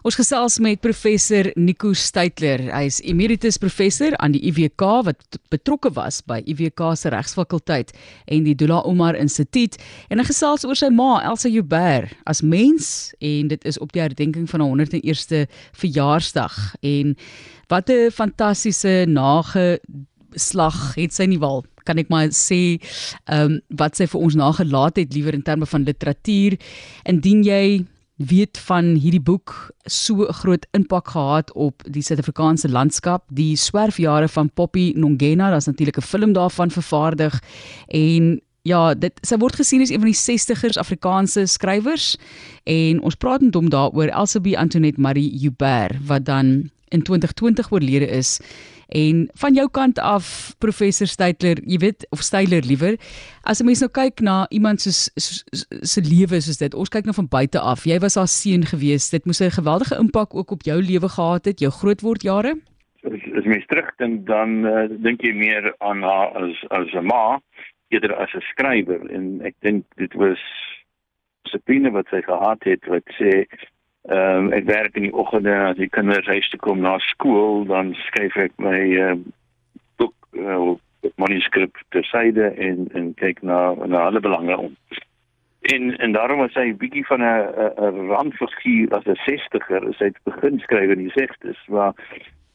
Ons gesels met professor Nico Steytler. Hy is emeritus professor aan die UWK wat betrokke was by UWK se regsfakulteit en die Dula Omar Instituut. En hy gesels oor sy ma Elsa Joubert as mens en dit is op die herdenking van haar 101ste verjaarsdag. En wat 'n fantastiese nageslag het sy nie wel kan ek maar sê ehm um, wat sy vir ons nagelaat het liewer in terme van literatuur. Indien jy weet van hierdie boek so 'n groot impak gehad op die Suid-Afrikaanse landskap, die swerfjare van Poppy Nongena, daar's natuurlik 'n film daarvan vervaardig. En ja, dit sy word gesien as een van die 60ers Afrikaanse skrywers. En ons praat met hom daaroor Elsabie Antoinette Marie Joubert wat dan in 2020 oorlede is En van jou kant af professor Steytler, jy weet of Steytler liewer, as 'n mens nou kyk na iemand soos se lewe soos dit, ons kyk nou van buite af. Jy was haar seun gewees. Dit moes 'n geweldige impak ook op jou lewe gehad het, jou grootword jare. As, as mens terugdink dan uh, dink jy meer aan haar as as 'n ma eerder as 'n skrywer en ek dink dit was dissipline wat sy gehad het wat sê Ehm um, ek werk in die oggende as die kinders huis toe kom na skool, dan skryf ek my uh, boek uh, manuskrip ter syde en en kyk na na alle belange om. En en daarom was hy bietjie van 'n 'n randfiguur as 'n 60er, as hy begin skryf in die 60s waar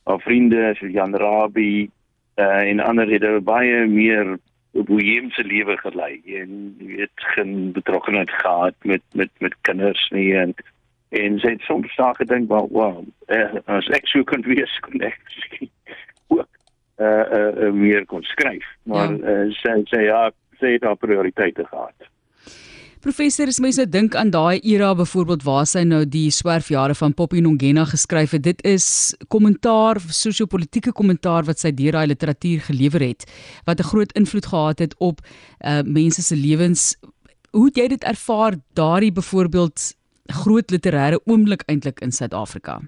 haar vriende so Jan Rabie uh, en ander het baie meer boheemse lewe gelei en weet geen betrokkeheid gehad met met met kinders nie en en sy het soms daar gedink wel wow uh, as ek sou kon wees kon ek ook uh, uh, uh, meer kon skryf maar ja. uh, sy sê ja sy het haar prioriteite gehad Professor, as mense dink aan daai era byvoorbeeld waar sy nou die swerfjare van Poppy Nongena geskryf het, dit is kommentaar, sosio-politieke kommentaar wat sy deur daai literatuur gelewer het, wat 'n groot invloed gehad het op uh mense se lewens. Hoe het jy dit ervaar daardie byvoorbeeld groot literêre oomblik eintlik in Suid-Afrika?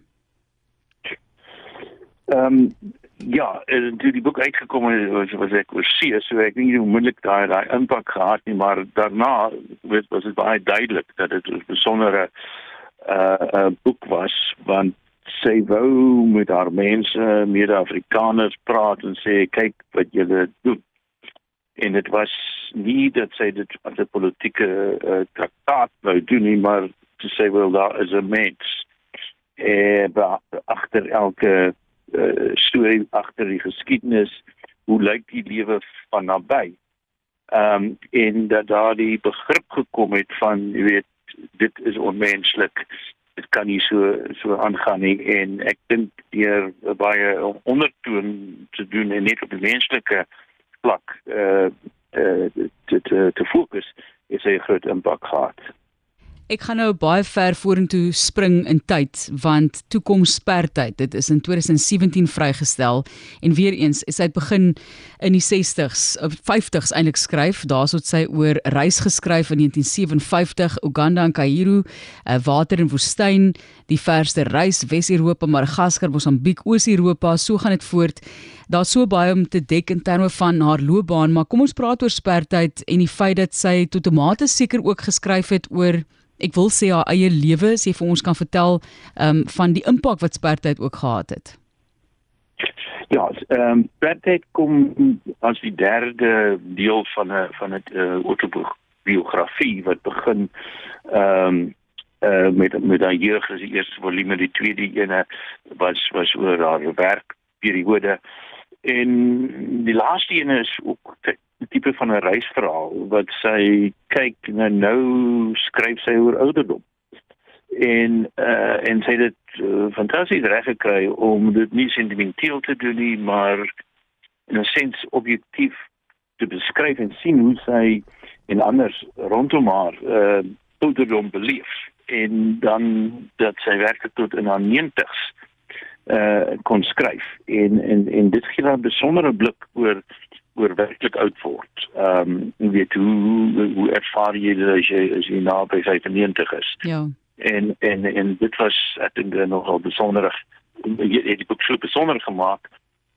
Ehm um, ja, toe die boek uitgekom het was, was ek oor see, so ek weet nie hoe moeilik daai daai impak gehad nie, maar daarna was was dit baie duidelik dat dit 'n besondere 'n uh, boek was want sy wou met haar mense, meer Afrikaners praat en sê kyk wat julle doen. En dit was nie dat sy dit as 'n politieke uh, traktaat wou doen nie, maar te sê wel daar is 'n mens eh agter elke uh, storie agter die geskiedenis hoe lyk die lewe van naby ehm um, en dat daar die begrip gekom het van jy weet dit is onmenslik dit kan nie so so aangaan nie. En ek dink deur baie ondertoon te doen en net op die menslike vlak eh uh, uh, te te te fokus is 'n groot impak gehad Ek gaan nou baie ver vorentoe spring in tyd want toekomspertyd dit is in 2017 vrygestel en weer eens is hy begin in die 60s of 50s eintlik skryf daar's wat sy oor reis geskryf in 1957 Uganda en Kaïro uh, water en woestyn die verste reis Wes-Europa Madagaskar Mosambiek Oos-Europa so gaan dit voort. Daar's so baie om te dek in terme van haar loopbaan maar kom ons praat oor spertyd en die feit dat sy tot 'n mate seker ook geskryf het oor ek wil sê haar eie lewe, sy vir ons kan vertel ehm um, van die impak wat spertyd ook gehad het. Ja, ehm um, spertyd kom as die derde deel van 'n van 'n uh, autobiografie wat begin ehm um, uh met met daai jeug as die eerste volume die tweede ene was was oor haar werkperiode en die laaste ene is ook 'n tipe van 'n reisverhaal wat sy kyk na nou skryf sy oor ouderdom. En uh en sy het dit uh, fantasties reg gekry om dit nie sentimenteel te doen nie, maar in 'n sens objektief te beskryf en sien hoe sy en anders rondom haar uh ouderdom beleef en dan dat sy werklik tot in haar 90s uh kon skryf en en en dit gee 'n besondere blik oor oor werklik oud word. Ehm um, jy weet hoe hoe ervaar jy dit as jy as jy naby 95 is? Ja. En en en dit was ek dink nogal besonder. Jy het die boek so besonder gemaak.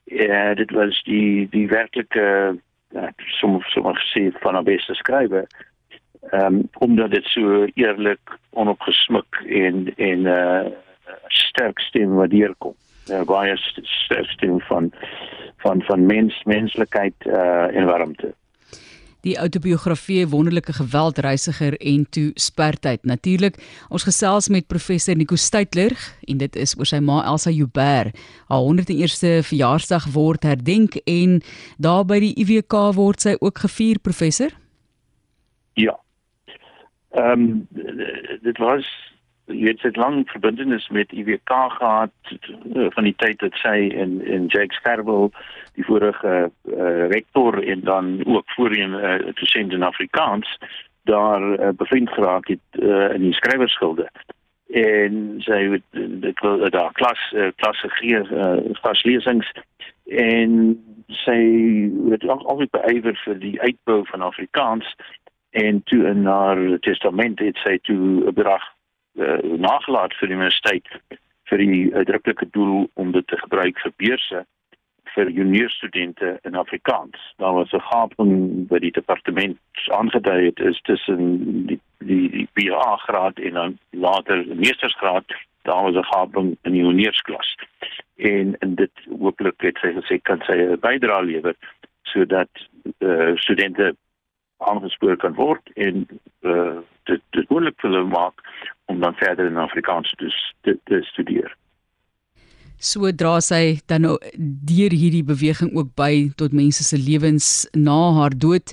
Ja, dit was die die werklike ja, som som gesê van 'n beste skrywer. Ehm um, omdat dit so eerlik onopgesmuk en en uh sterk stem wat deurkom. 'n baie sterk stem van van van mens menslikheid uh, en warmte die autobiografie Wonderlike Geweldreisiger en toe Spertyd. Natuurlik, ons gesels met professor Nico Steytler en dit is oor sy ma Elsa Joubert. Haar 101ste verjaarsdag word herdenk en daar by die IWK word sy ook gevier, professor? Ja. Ehm um, dit was jy het dit lank verbintenis met IWK gehad eh, van die tyd dat sy in in Jake Scarwell die vorige uh, rektor en dan ook voorheen uh, eh, dosent in Afrikaans daar uh, bevind geraak het uh, in die skrywersgilde en sy het daar klas uh, klasse gee uh, klaslesings en sy het ook altyd beywer vir die uitbou van Afrikaans en toe in haar testament het sy toe 'n bedrag uh, nagelaat vir die universiteit vir die uitdruklike doel om dit te gebruik vir beurse vir juniorstudente in Afrikaans. Daar was 'n gaping by die departement aangedui het is tussen die die, die BA graad en dan later meestersgraad. Daar was 'n gaping in die juniorsklas. En en dit hooplik het sy gesê kan sy 'n bydrae lewer sodat uh, studente aangespoor kan word en uh, dit dit moontlik vir hulle maak om dan verder in Afrikaans te, te, te studeer. Sodra sy dan nou deur hierdie beweging ook by tot mense se lewens na haar dood.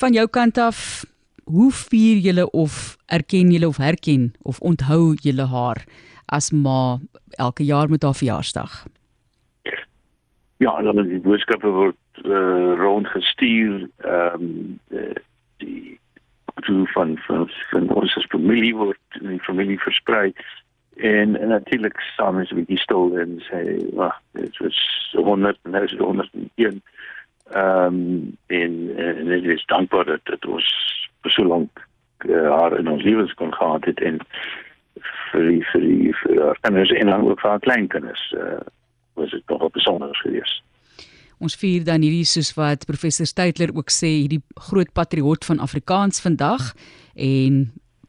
Van jou kant af hoe vier julle of erken julle of herken of onthou julle haar as ma elke jaar met haar verjaarsdag? Ja dan die boodskappe word uh, rondgestuur. Ehm um, die toe van van van ons as familie word in die familie versprei. En, en natuurlik saam is 'n bietjie stil en sê wag dit was 100 en nou is dit 101 ehm um, en en dit is dankbaar dat dit ons vir so lank uh, haar in ons lewens kon gehad het en vir vir vir haar kinders en dan ook vir haar kleinkinders uh, was dit nog 'n besonders geweest Ons vier dan hierdie soos wat professor Steytler ook sê, hierdie groot patriot van Afrikaans vandag en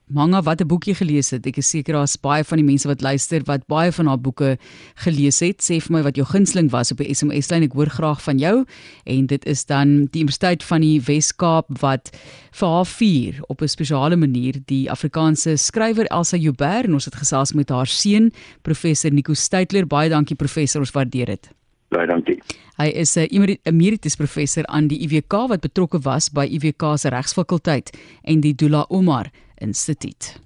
Manga wat 'n boekie gelees het. Ek is seker daar's baie van die mense wat luister wat baie van haar boeke gelees het. Sê vir my wat jou gunsteling was op die SMS lyn. Ek hoor graag van jou. En dit is dan die Universiteit van die Wes-Kaap wat vir haar vier op 'n spesiale manier die Afrikaanse skrywer Elsa Joubert en ons het gesels met haar seun, professor Nico Steytler. Baie dankie professor, ons waardeer dit. Baie dankie. Hy is 'n emeritus professor aan die IWK wat betrokke was by IWK se regsfakulteit en die Dula Omar Instituut.